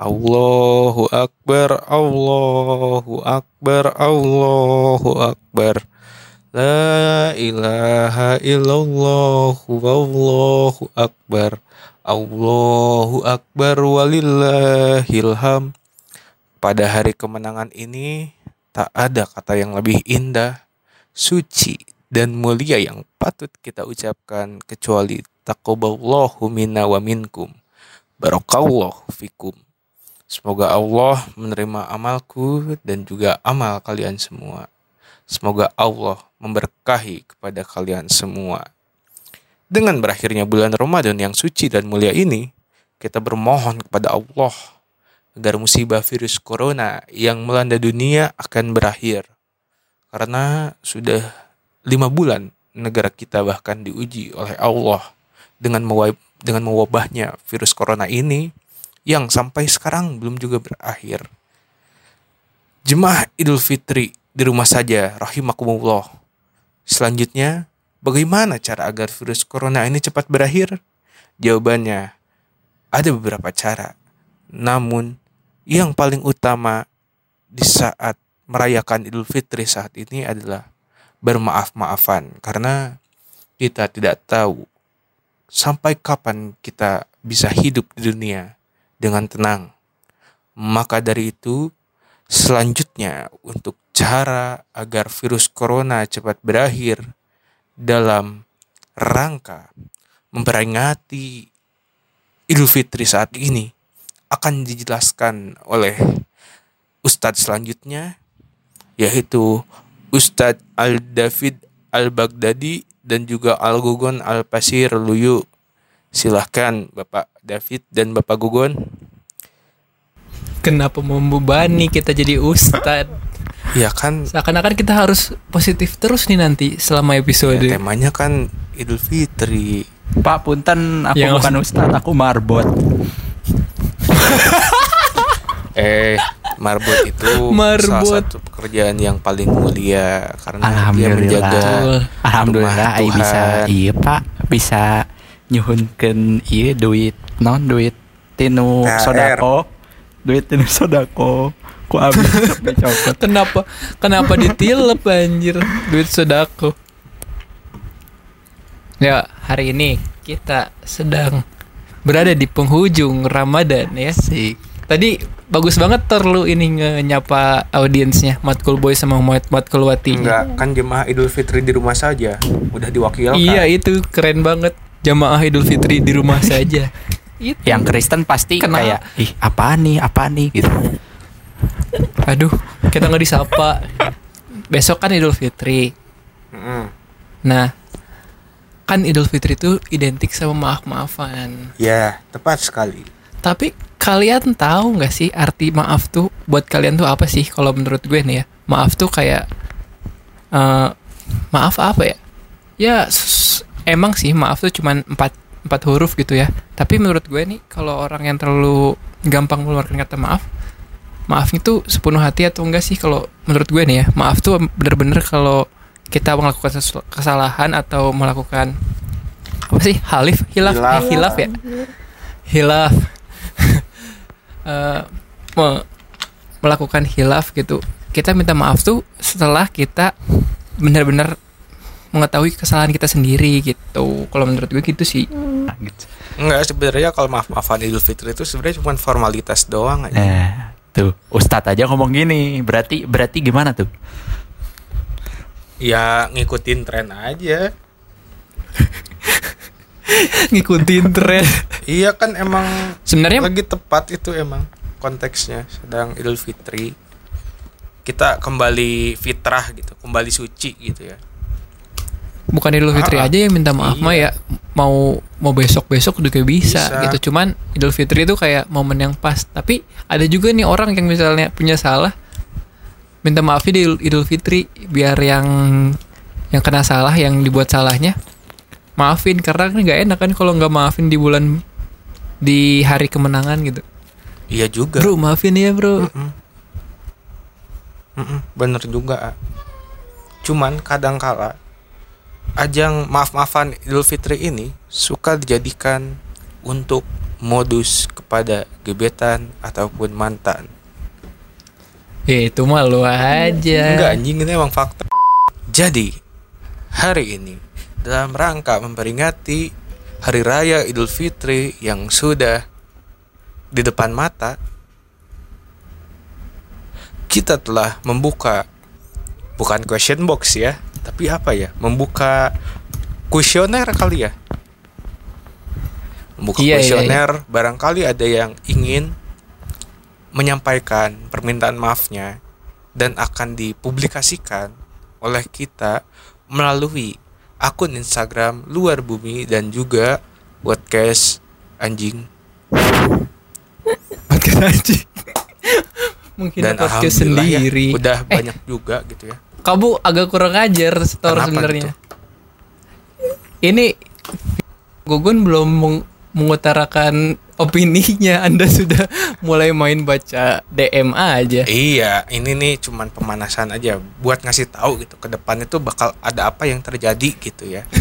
Allahu Akbar, Allahu Akbar, Allahu Akbar. La ilaha illallah, wallahu akbar. Allahu akbar walillahilham. Pada hari kemenangan ini, tak ada kata yang lebih indah, suci, dan mulia yang patut kita ucapkan kecuali taqabbalallahu minna wa minkum. Barakallahu fikum. Semoga Allah menerima amalku dan juga amal kalian semua. Semoga Allah memberkahi kepada kalian semua. Dengan berakhirnya bulan Ramadan yang suci dan mulia ini, kita bermohon kepada Allah agar musibah virus corona yang melanda dunia akan berakhir. Karena sudah lima bulan negara kita bahkan diuji oleh Allah dengan mewabahnya virus corona ini yang sampai sekarang belum juga berakhir. Jemaah Idul Fitri di rumah saja, rahimakumullah. Selanjutnya, bagaimana cara agar virus corona ini cepat berakhir? Jawabannya, ada beberapa cara. Namun, yang paling utama di saat merayakan Idul Fitri saat ini adalah bermaaf-maafan karena kita tidak tahu sampai kapan kita bisa hidup di dunia dengan tenang. Maka dari itu, selanjutnya untuk cara agar virus corona cepat berakhir dalam rangka memperingati Idul Fitri saat ini akan dijelaskan oleh Ustadz selanjutnya yaitu Ustadz Al-David Al-Baghdadi dan juga Al-Gugon Al-Pasir Luyu. Silahkan Bapak David dan Bapak Gugon. Kenapa membebani kita jadi ustad? Ya kan Seakan-akan kita harus positif terus nih nanti selama episode. ya, temanya kan Idul Fitri. Pak Punten, aku Yang- bukan ustadz, aku marbot. Eh, marbot itu Marbot. salah satu pekerjaan yang paling mulia karena dia menjaga. Alhamdulillah, rumah ai bisa Tuhan. iya Pak, bisa nyuhunkeun iya duit non duit tinu THR. sodako, duit tinu sodako. Ku abis dicopot. Kenapa kenapa ditilep anjir duit sodako? Ya, hari ini kita sedang berada di penghujung Ramadan ya. Sik. Tadi bagus banget ter lu ini nyapa audiensnya Matkul Boy sama Mat Matkul Wati. Enggak, kan jemaah Idul Fitri di rumah saja. Udah diwakilkan. Iya itu keren banget jamaah Idul Fitri di rumah saja. Itu. Yang Kristen pasti Kenapa? kayak ih apa nih apa nih gitu. Aduh, kita nggak disapa. Besok kan Idul Fitri. Nah, kan Idul Fitri itu identik sama maaf-maafan. Ya, tepat sekali. Tapi kalian tahu nggak sih arti maaf tuh buat kalian tuh apa sih? Kalau menurut gue nih ya, maaf tuh kayak eh, maaf apa ya? Ya emang sih maaf tuh cuman empat empat huruf gitu ya. Tapi menurut gue nih kalau orang yang terlalu gampang mengeluarkan kata maaf, maaf itu sepenuh hati atau enggak sih? Kalau menurut gue nih ya? Maaf tuh bener-bener kalau kita melakukan kesalahan atau melakukan apa sih? Halif? Hilaf? Hilaf. Eh, hilaf. ya? Hilaf. Eh, me- melakukan hilaf gitu. Kita minta maaf tuh setelah kita benar-benar mengetahui kesalahan kita sendiri gitu. Kalau menurut gue gitu sih. Nah, gitu. Enggak, sebenarnya kalau maaf-maafan Idul Fitri itu sebenarnya cuma formalitas doang aja. Eh, tuh Ustadz aja ngomong gini, berarti berarti gimana tuh? Ya ngikutin tren aja. ngikutin tren Iya kan emang sebenarnya lagi tepat itu emang konteksnya sedang Idul Fitri. Kita kembali fitrah gitu, kembali suci gitu ya. Bukan Idul Fitri Ah, aja yang minta maaf iya. mah ya mau mau besok besok juga bisa, Bisa. gitu cuman Idul Fitri itu kayak momen yang pas tapi ada juga nih orang yang misalnya punya salah minta maafnya di Idul- Fitri biar yang yang kena salah yang dibuat salahnya maafin karena kan nggak enak kan kalau nggak maafin di bulan di hari kemenangan gitu Iya juga. bro maafin ya bro Mm-mm. Mm-mm, bener juga. ah. Cuman kadang kala ajang maaf-maafan Idul Fitri ini suka dijadikan untuk modus kepada gebetan ataupun mantan. Ya itu mah lu aja. Enggak anjing ini emang fakta. Jadi hari ini dalam rangka memperingati Hari Raya Idul Fitri yang sudah di depan mata, kita telah membuka bukan question box ya, tapi apa ya? Membuka kuesioner kali ya. Membuka Iya, iya, kuesioner, barangkali ada yang ingin menyampaikan permintaan maafnya dan akan dipublikasikan oleh kita melalui akun Instagram luar bumi dan juga podcast anjing Podcast anjing. Mungkin dan podcast ya, sendiri. udah Eh, banyak juga gitu ya kamu agak kurang ajar store Kenapa sebenarnya. gitu? Ini Gugun belum meng- mengutarakan opininya. Anda sudah mulai main baca DM aja. iya ini nih cuman pemanasan aja buat ngasih tahu gitu ke depan itu bakal ada apa yang terjadi gitu ya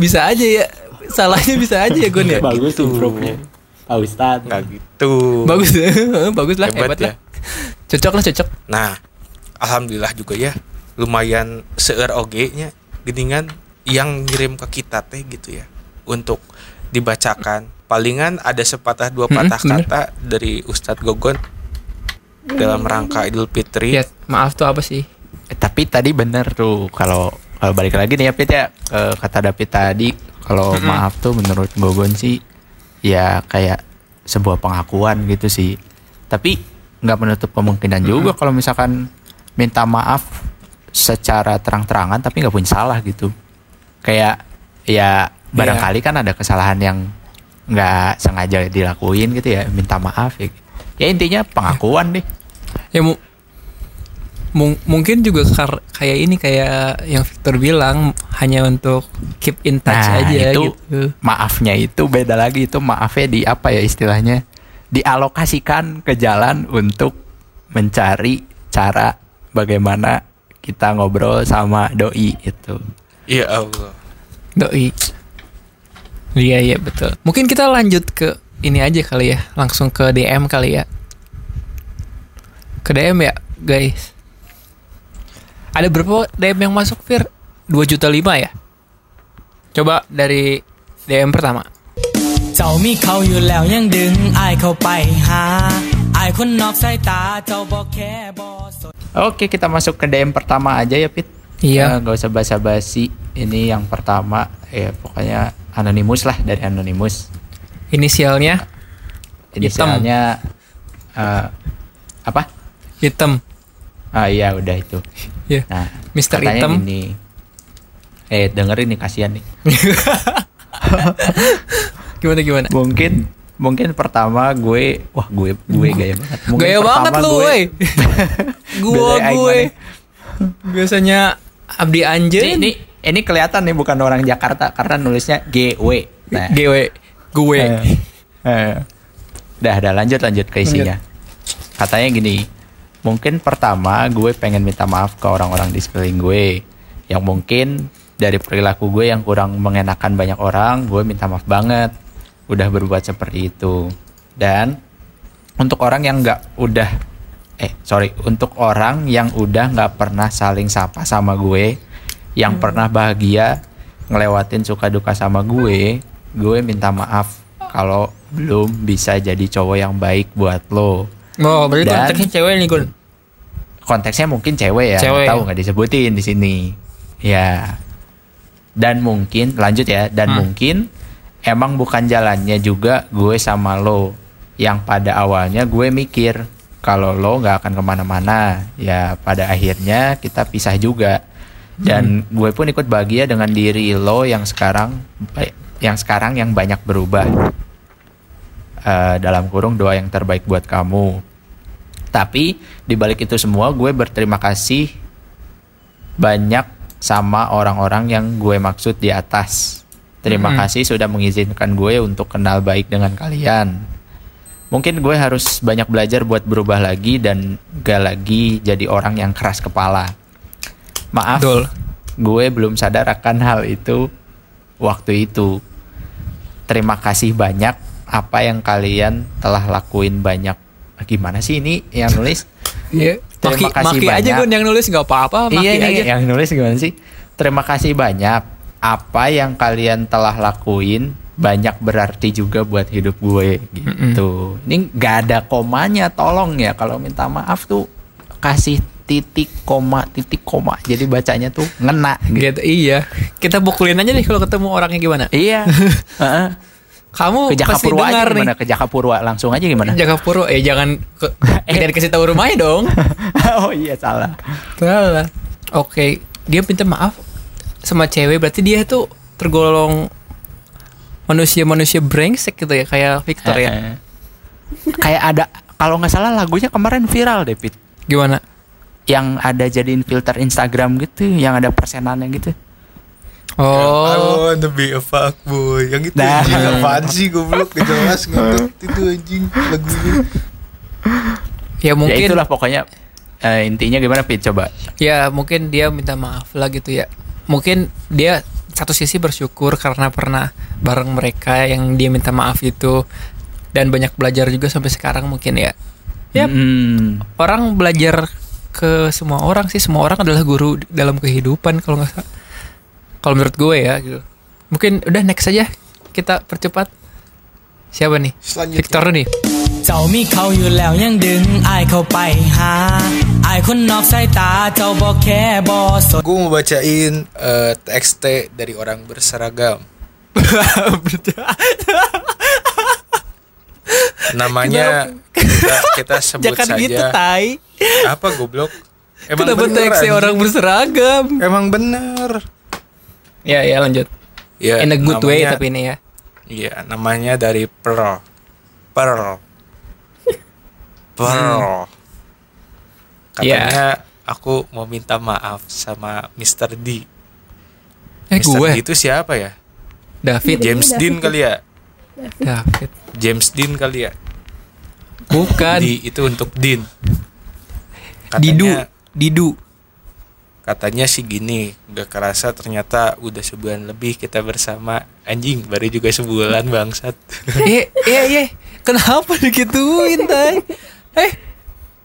Bisa aja ya. Salahnya bisa aja ya Gun ya. Bagus gitu. improve-nya. Pak gitu Bagus. Bagus lah, Hebat hebat, ya. lah. Cocok lah, cocok. nah alhamdulillah juga ya lumayan seur oge nya geningan yang ngirim ke kita teh gitu ya untuk dibacakan palingan ada sepatah dua patah bener. kata dari Ustadz Gogon dalam rangka Idul Fitri Ya, maaf tuh apa sih? Eh, tapi tadi bener tuh kalau kalau balik lagi nih ya Pit ya ke kata David tadi kalau Mm-mm. maaf tuh menurut Gogon sih ya kayak sebuah pengakuan gitu sih tapi nggak menutup kemungkinan juga kalau misalkan minta maaf secara terang-terangan tapi nggak punya salah gitu. Kayak ya barangkali kan ada kesalahan yang nggak sengaja dilakuin gitu ya minta maaf ya. Ya intinya pengakuan deh. Ya mu- mung- mungkin juga kar- kayak ini kayak yang Victor bilang hanya untuk keep in touch Nah, aja itu gitu. maafnya itu beda lagi itu maafnya di apa ya istilahnya? Dialokasikan ke jalan untuk mencari cara bagaimana kita ngobrol sama doi itu ya Allah Doi. Iya iya betul. Mungkin kita lanjut ke ini aja kali ya, langsung ke DM kali ya. Ke DM ya, guys. Ada berapa DM yang masuk, Fir? 2 juta lima ya? Coba dari DM pertama. เจ้ามีเขาอยู่แล้วยังดึงอายเข้าไปหาอ ายคนนอกสายตาเจ้าบอกแค่บอสน oke kita masuk ke DM pertama aja ya Pit Iya. Eh, nggak usah basa-basi ini yang pertama ya pokoknya anonimus lah dari anonimus Inisialnya inisialnya eh, apa hitam. ah iya udah itu Ya. Nah, Mr. katanya Hitam. gini. Eh, dengerin nih kasihan nih. Gimana gimana? Mungkin mungkin pertama gue wah gue gue gaya banget. Mungkin Gaya banget lu, gue- gue. maneh. Biasanya Abdi Ini, Anjen. ini ini kelihatan nih bukan orang Jakarta karena nulisnya GW. Nah, GW. Gue. eh, eh. Dah, dah lanjut lanjut ke isinya. Katanya gini, mungkin pertama gue pengen minta maaf ke orang-orang di sekeliling gue yang mungkin dari perilaku gue yang kurang mengenakan banyak orang, gue minta maaf banget udah berbuat seperti itu. Dan untuk orang yang nggak udah eh sorry untuk orang yang udah nggak pernah saling sapa sama gue, yang pernah bahagia ngelewatin suka duka sama gue, gue minta maaf kalau belum bisa jadi cowok yang baik buat lo. Oh, berarti Dan- konteksnya cewek nih, Gun. konteksnya mungkin cewek ya Cewek. tahu nggak disebutin di sini ya dan mungkin lanjut ya dan Hmm. mungkin emang bukan jalannya juga gue sama lo. Yang pada awalnya gue mikir kalau lo nggak akan ke mana-mana. Ya pada akhirnya kita pisah juga. Dan gue pun ikut bahagia dengan diri lo yang sekarang yang sekarang yang banyak berubah. Eh, dalam kurung doa yang terbaik buat kamu. Tapi di balik itu semua gue berterima kasih banyak sama orang-orang yang gue maksud di atas. Terima Mm-mm. kasih sudah mengizinkan gue untuk kenal baik dengan kalian. Mungkin gue harus banyak belajar buat berubah lagi dan gak lagi jadi orang yang keras kepala. Maaf, Betul. gue belum sadar akan hal itu waktu itu. terima kasih banyak apa yang kalian telah lakuin banyak gimana sih ini yang nulis Iya. Terima kasih maki aja banyak. gun yang nulis nggak apa-apa. Iya nih aja. yang nulis gimana sih terima kasih banyak apa yang kalian telah lakuin banyak berarti juga buat hidup gue gitu ini nggak ada komanya tolong ya kalau minta maaf tuh kasih titik koma titik koma jadi bacanya tuh ngena gitu. Gitu, iya. Kita bukulin aja deh kalau ketemu orangnya gimana. iya. Kamu ke pasti aja dengar nih. gimana ke Jakapurwa langsung aja gimana Jakapuro, eh jangan ke, jangan kasih tahu rumahnya dong. oh iya salah Salah. Oke, dia minta maaf sama cewek berarti dia tuh tergolong manusia-manusia brengsek gitu ya kayak Victor ya. Kayak ada kalau nggak salah lagunya kemarin viral deh Pit. Gimana? yang ada jadiin filter Instagram gitu yang ada persenannya gitu. I Oh, wanna be a fuckboy Yang itu Nah. anjing. Apaan sih goblok? Gak jelas ngentot itu anjing lagunya. Ya ya mungkin itulah pokoknya eh, intinya gimana Pit? Coba. Ya mungkin dia minta maaf lah gitu ya. Mungkin dia satu sisi bersyukur karena pernah bareng mereka yang dia minta maaf itu. Dan banyak belajar juga sampai sekarang mungkin ya. Yap. Hmm. orang belajar ke semua orang sih. Semua orang adalah guru dalam kehidupan kalau nggak kalau menurut gue ya gitu. Mungkin udah next aja. Kita percepat. Siapa nih? Selanjutnya. Victor nih เจ้ามีเขาอยู่แล้วยังดึงอายเข้าไปหาอายคนนอกสายตาเจ้าบ่แค่บ่สน Gue mau bacain eh, TXT dari orang berseragam Namanya kita, kita sebut jangan saja gitu tai Apa goblok Emang kenapa bener, teksnya anjing. orang berseragam Emang bener ya ya lanjut ya, in a good way namanya- tapi ini ya Iya, namanya dari Pearl. Pearl. Pearl. Katanya aku mau minta maaf sama Mr. D. eh Mr. gue D itu siapa ya? David James David. Dean kali ya? David James Dean kali ya? bukan D itu untuk Dean. Didu Katanya, Didu katanya sih gini, gak kerasa ternyata udah sebulan lebih kita bersama. Anjing, baru juga sebulan bangsat. eh eh eh kenapa digituin tai eh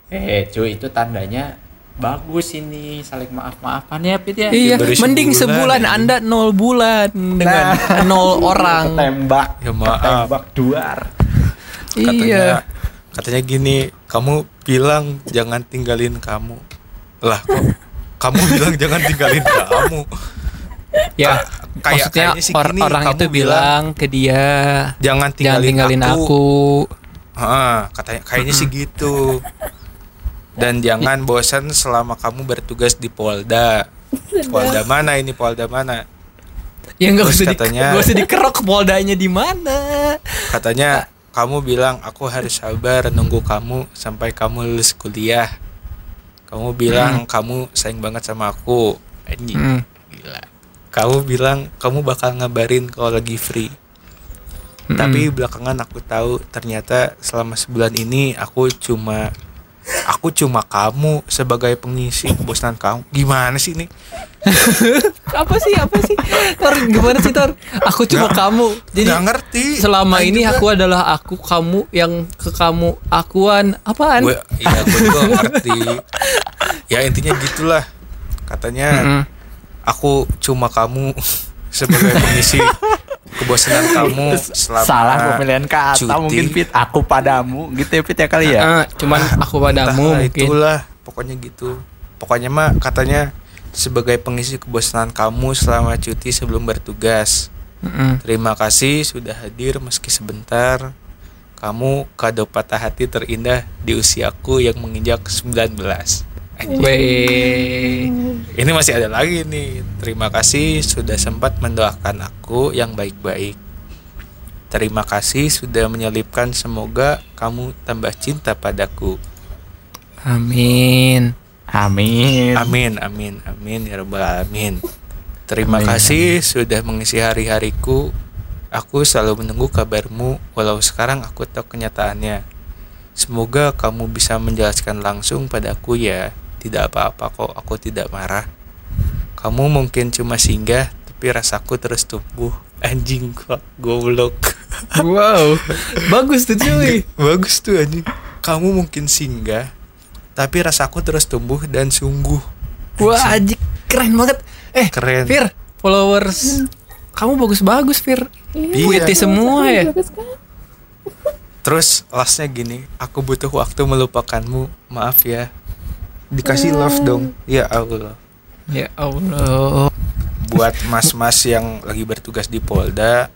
eh cuy itu tandanya bagus ini saling maaf maafan ya Pit ya Iya, baru mending sebulan, sebulan. Anda nol bulan dengan nol orang. tembak Ya maaf. tembak duar katanya Iya. katanya gini kamu bilang jangan tinggalin kamu lah kok kamu bilang jangan tinggalin kamu Ya, Ka- kayak- maksudnya kayaknya sih or- gini, orang kamu itu bilang ke dia jangan jangan tinggalin, tinggalin aku, aku. Ah, katanya kayaknya sih gitu. Dan jangan bosan selama kamu bertugas di Polda. Polda mana ini Polda mana? Ya nggak usah di, katanya- nggak usah dikerok poldanya di mana. katanya kamu bilang aku harus sabar nunggu kamu sampai kamu lulus kuliah. Kamu bilang kamu sayang banget sama aku. Anjing. Hmm. gila. Kamu bilang kamu bakal ngabarin kalau lagi free tapi belakangan aku tahu ternyata selama sebulan ini aku cuma aku cuma kamu sebagai pengisi kebosanan kamu gimana sih ini Apa sih? Apa sih? Tor, gimana sih Tor? Aku cuma Nggak- kamu. Jadi nggak ngerti selama Aing ini juga. aku adalah aku, kamu yang ke kamu akuan. Apaan? gue iya gue juga ngerti ya intinya gitulah katanya Mm-mm. aku cuma kamu sebagai pengisi kebosanan kamu selama salah pemilihan kata cuti. mungkin Pit aku padamu gitu ya Pit ya kali ya Ah, cuman aku padamu mungkin. itulah pokoknya gitu pokoknya mah katanya sebagai pengisi kebosanan kamu selama cuti sebelum bertugas Mm-mm. terima kasih sudah hadir meski sebentar kamu kado patah hati terindah di usiaku yang menginjak 19 Ini masih ada lagi nih. Terima kasih sudah sempat mendoakan aku yang baik-baik. Terima kasih sudah menyelipkan semoga kamu tambah cinta padaku. Amin. amin Amin, amin, amin ya rabbal alamin. Terima Amin, kasih sudah mengisi hari-hariku. Aku selalu menunggu kabarmu walau sekarang aku tahu kenyataannya. Semoga kamu bisa menjelaskan langsung padaku ya. Tidak apa-apa kok, aku tidak marah. Kamu mungkin cuma singgah, tapi rasaku terus tumbuh anjing kok goblok Wow, bagus tuh cuy. bagus tuh anjing kamu mungkin singgah tapi rasaku terus tumbuh dan sungguh Wah, anjing keren banget. Eh, Keren. Fir, followers kamu bagus-bagus, Fir. Iya. Puitis semua ya. Bagus terus lastnya gini aku butuh waktu melupakanmu maaf ya dikasih love dong ya Allah Ya Allah. buat mas-mas yang lagi bertugas di Polda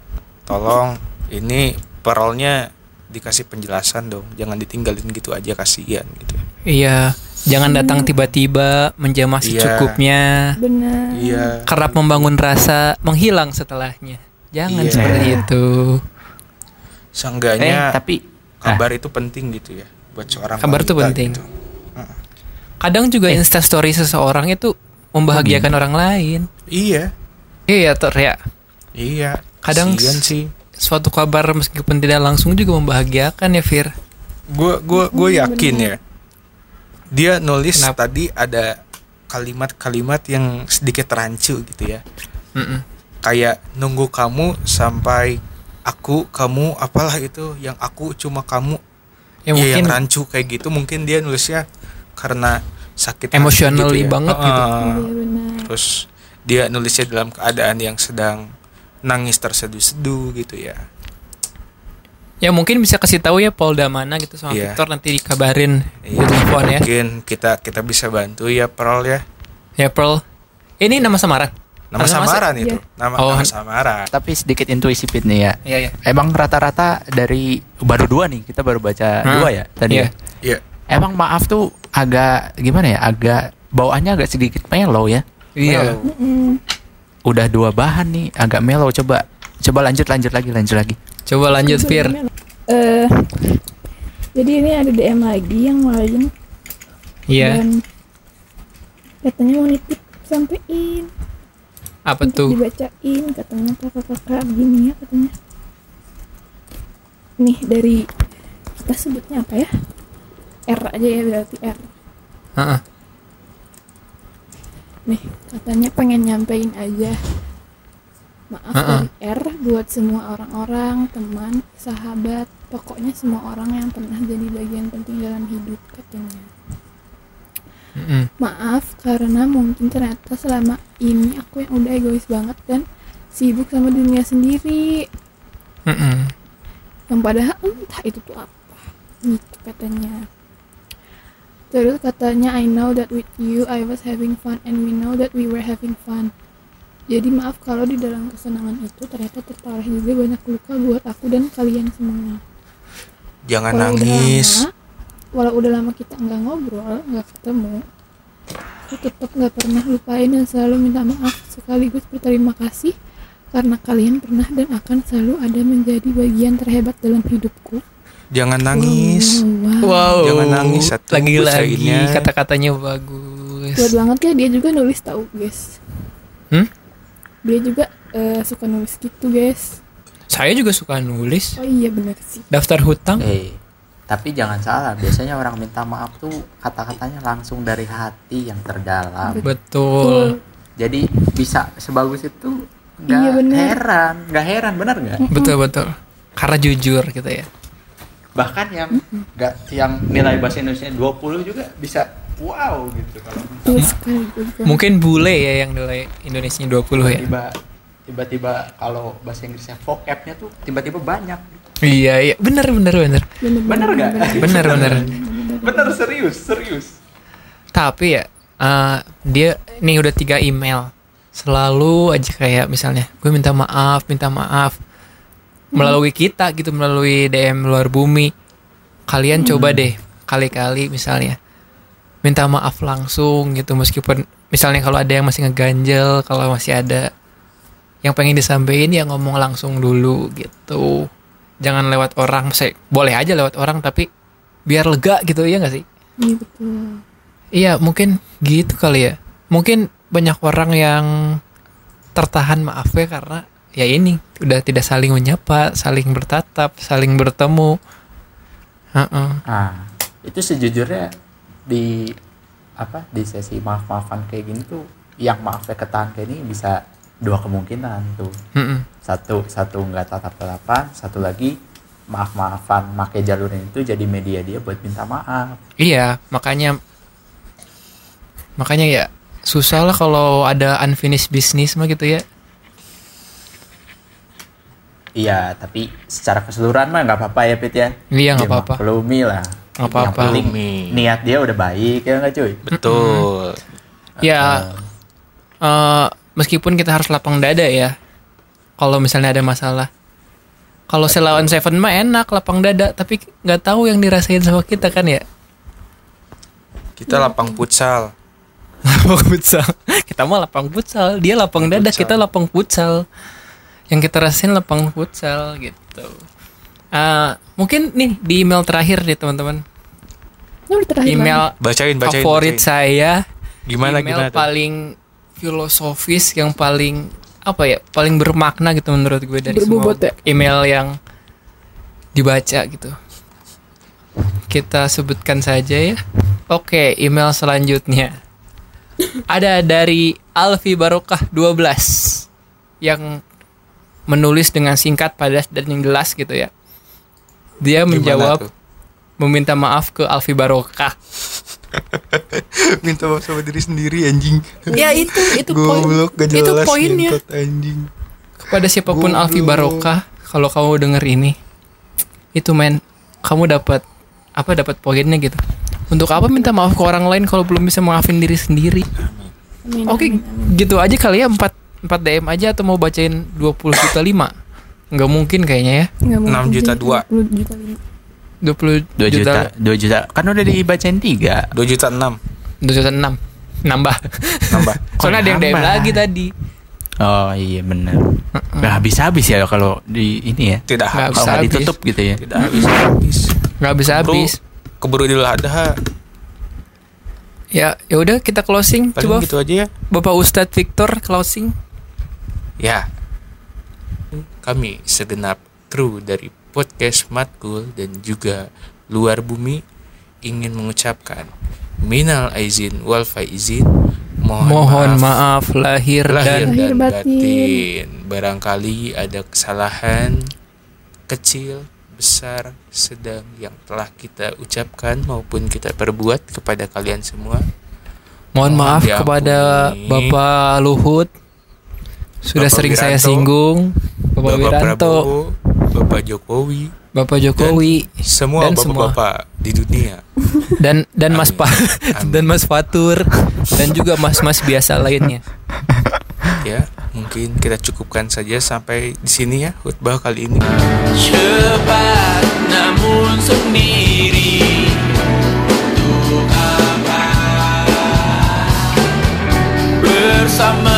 tolong ini perolnya dikasih penjelasan dong jangan ditinggalin gitu aja kasihan gitu Iya, jangan datang tiba-tiba menjamah Iya. secukupnya. Benar. iya Kerap membangun rasa menghilang setelahnya. Jangan Iya. seperti itu. Eh, seenggaknya tapi ah, kabar itu penting gitu ya buat seorang Kabar itu penting. gitu. Kadang juga Eh. Insta story seseorang itu membahagiakan orang lain. iya Iya, Tor ya. iya Kadang Kasihan s- sih Suatu kabar meskipun tidak langsung juga membahagiakan ya, Fir. gue gua gue yakin ya dia nulis Kenapa? tadi ada kalimat-kalimat yang sedikit rancu gitu ya Mm-mm. kayak nunggu kamu sampai aku kamu apalah itu yang aku cuma kamu Ya Iya, yang mungkin rancu kayak gitu mungkin dia nulisnya karena sakit hati Emotionally gitu ya. banget gitu. Ah, Iya benar. terus dia nulisnya dalam keadaan yang sedang nangis terseduh-seduh gitu ya ya mungkin bisa kasih tahu ya Polda mana gitu sama Iya. Victor nanti dikabarin di Iya, telepon ya. mungkin kita kita bisa bantu ya Pearl ya Ya Pearl. Ini nama samaran. nama nama samaran Iya. itu nama Oh. nama samaran tapi sedikit intuisi Pit nih ya. Iya, iya. Emang rata-rata dari baru dua nih kita baru baca Hah? dua ya tadi. Iya. ya? Iya Emang maaf tuh agak gimana ya? Agak bawaannya agak sedikit mellow ya. Iya. Mm-mm. Udah dua bahan nih agak mellow. Coba coba lanjut lanjut lagi lanjut lagi. Coba lanjut Fir. Eh, jadi ini ada DM lagi yang lain Iya. dan katanya mau nitip sampein Apa untuk tuh? dibacain katanya kakak-kakak begini ya katanya nih dari kita sebutnya apa ya R aja ya berarti R Heeh. nih katanya pengen nyampein aja maaf Ha-ha. dari R buat semua orang-orang teman sahabat pokoknya semua orang yang pernah jadi bagian penting dalam hidup katanya Mm-mm. maaf karena mungkin ternyata selama ini aku yang udah egois banget dan sibuk sama dunia sendiri Mm-mm. yang padahal entah itu tuh apa gitu katanya terus katanya I know that with you I was having fun and we know that we were having fun. Jadi maaf kalau di dalam kesenangan itu ternyata tertarik juga banyak luka buat aku dan kalian semua. Jangan Walau udah nangis. lama, walau udah lama kita nggak ngobrol nggak ketemu aku tetap nggak pernah lupain dan selalu minta maaf sekaligus berterima kasih karena kalian pernah dan akan selalu ada menjadi bagian terhebat dalam hidupku. Jangan nangis. Wow, wow. Jangan nangis, satu Lagi-lagi kata-katanya bagus. kuat banget ya dia juga nulis tahu guys Hmm? dia juga eh, suka nulis gitu guys Saya juga suka nulis. oh iya bener sih Daftar hutang. Eh, tapi jangan salah. Biasanya orang minta maaf tuh kata-katanya langsung dari hati yang terdalam. Betul. Jadi bisa sebagus itu. Nggak Iya, bener. heran, nggak heran, bener nggak? Betul betul. Karena jujur gitu ya. Bahkan yang nggak yang nilai bahasa Indonesia 20 juga bisa wow gitu kalau juga. Mungkin bule ya yang nilai Indonesia 20 ya. tiba tiba-tiba kalau bahasa Inggrisnya vocabnya tuh tiba-tiba banyak. Iya iya bener bener bener. bener Bener nggak? Bener bener. Bener serius, serius. Tapi ya eh, dia nih udah tiga email selalu aja kayak misalnya gue minta maaf minta maaf melalui kita gitu melalui DM luar bumi. Kalian coba deh kali-kali misalnya minta maaf langsung gitu meskipun misalnya kalau ada yang masih ngeganjel kalau masih ada yang pengen disampaikan ya ngomong langsung dulu gitu. Jangan lewat orang saya boleh aja lewat orang tapi biar lega gitu ya nggak sih? Iya betul. Iya mungkin gitu kali ya. Mungkin banyak orang yang tertahan maafnya karena ya ini udah tidak saling menyapa, saling bertatap, saling bertemu. Heeh. Nah, itu sejujurnya di apa di sesi maaf-maafan kayak gini tuh yang maafnya ketahan kayak ini bisa dua kemungkinan tuh Mm-mm. satu satu nggak tatap tatapan satu lagi maaf maafan make jalur itu jadi media dia buat minta maaf Iya, makanya makanya ya susah lah kalau ada unfinished business mah gitu ya. Iya tapi secara keseluruhan mah nggak apa-apa ya Pit ya Iya, nggak apa-apa. maklumi lah Nggak apa-apa. yang penting Maklumi. niat dia udah baik ya nggak cuy Betul. Ya, eh, meskipun kita harus lapang dada ya, kalau misalnya ada masalah. Kalau selawan Seven mah enak lapang dada, tapi nggak tahu yang dirasain sama kita kan ya. Kita lapang futsal. lapang futsal. Kita mah lapang futsal, dia lapang dada, Futsal. kita lapang futsal. Yang kita rasain lapang futsal gitu. Ah, mungkin nih di email terakhir nih teman-teman. Email Bacain, bacain. favorit bacain. saya. Gimana email gimana? tuh? paling filosofis yang paling apa ya paling bermakna gitu menurut gue dari Berbobot semua ya? email yang dibaca gitu kita sebutkan saja ya oke email selanjutnya ada dari Alfi Barokah 12 yang menulis dengan singkat padat dan yang jelas gitu ya dia Gimana menjawab tuh? meminta maaf ke Alfi Barokah Minta maaf sama diri sendiri anjing. ya itu itu poin itu poinnya anjing. kepada siapa pun Goblok. Alfi Barokah kalau kamu denger ini itu men kamu dapat apa dapat poinnya gitu untuk apa minta maaf ke orang lain kalau belum bisa maafin diri sendiri oke amin. gitu aja kali ya 4 4 DM aja atau mau bacain 20 juta 5 nggak mungkin kayaknya ya. Nggak mungkin 6 juta sih, dua. 20 juta lima. 20 2 juta. 2 juta. Kan udah dibacain tiga. 2 juta 6 2 juta 6 nambah. Nambah. soalnya ada yang DM lagi tadi. Oh iya bener. Nggak habis habis ya kalau di ini ya? Tidak Nggak habis. kalau ditutup gitu ya? Tidak habis habis. nggak bisa habis Bro, keburu Idul Adha. ya ya udah kita closing. Paling coba gitu aja ya. Bapak Ustadz Victor closing Ya. Kami segenap kru dari podcast Matkul dan juga luar bumi ingin mengucapkan minal aizin wal faizin mohon, mohon maaf, lahir, lahir dan Lahir dan batin. batin. Barangkali ada kesalahan kecil, besar, sedang yang telah kita ucapkan maupun kita perbuat kepada kalian semua. Mohon Mohon maaf diampuni. kepada Bapak Luhut sudah Bapak sering Wiranto, saya singgung Bapak, Bapak Wiranto, Prabowo, Bapak Jokowi, Bapak Jokowi, dan semua bapak-bapak di dunia. Dan dan Amin. Mas Pak dan Mas Fatur dan juga mas-mas biasa lainnya. Ya, mungkin kita cukupkan saja sampai di sini ya khutbah kali ini. Cepat namun sendiri. Untuk apa? Bersama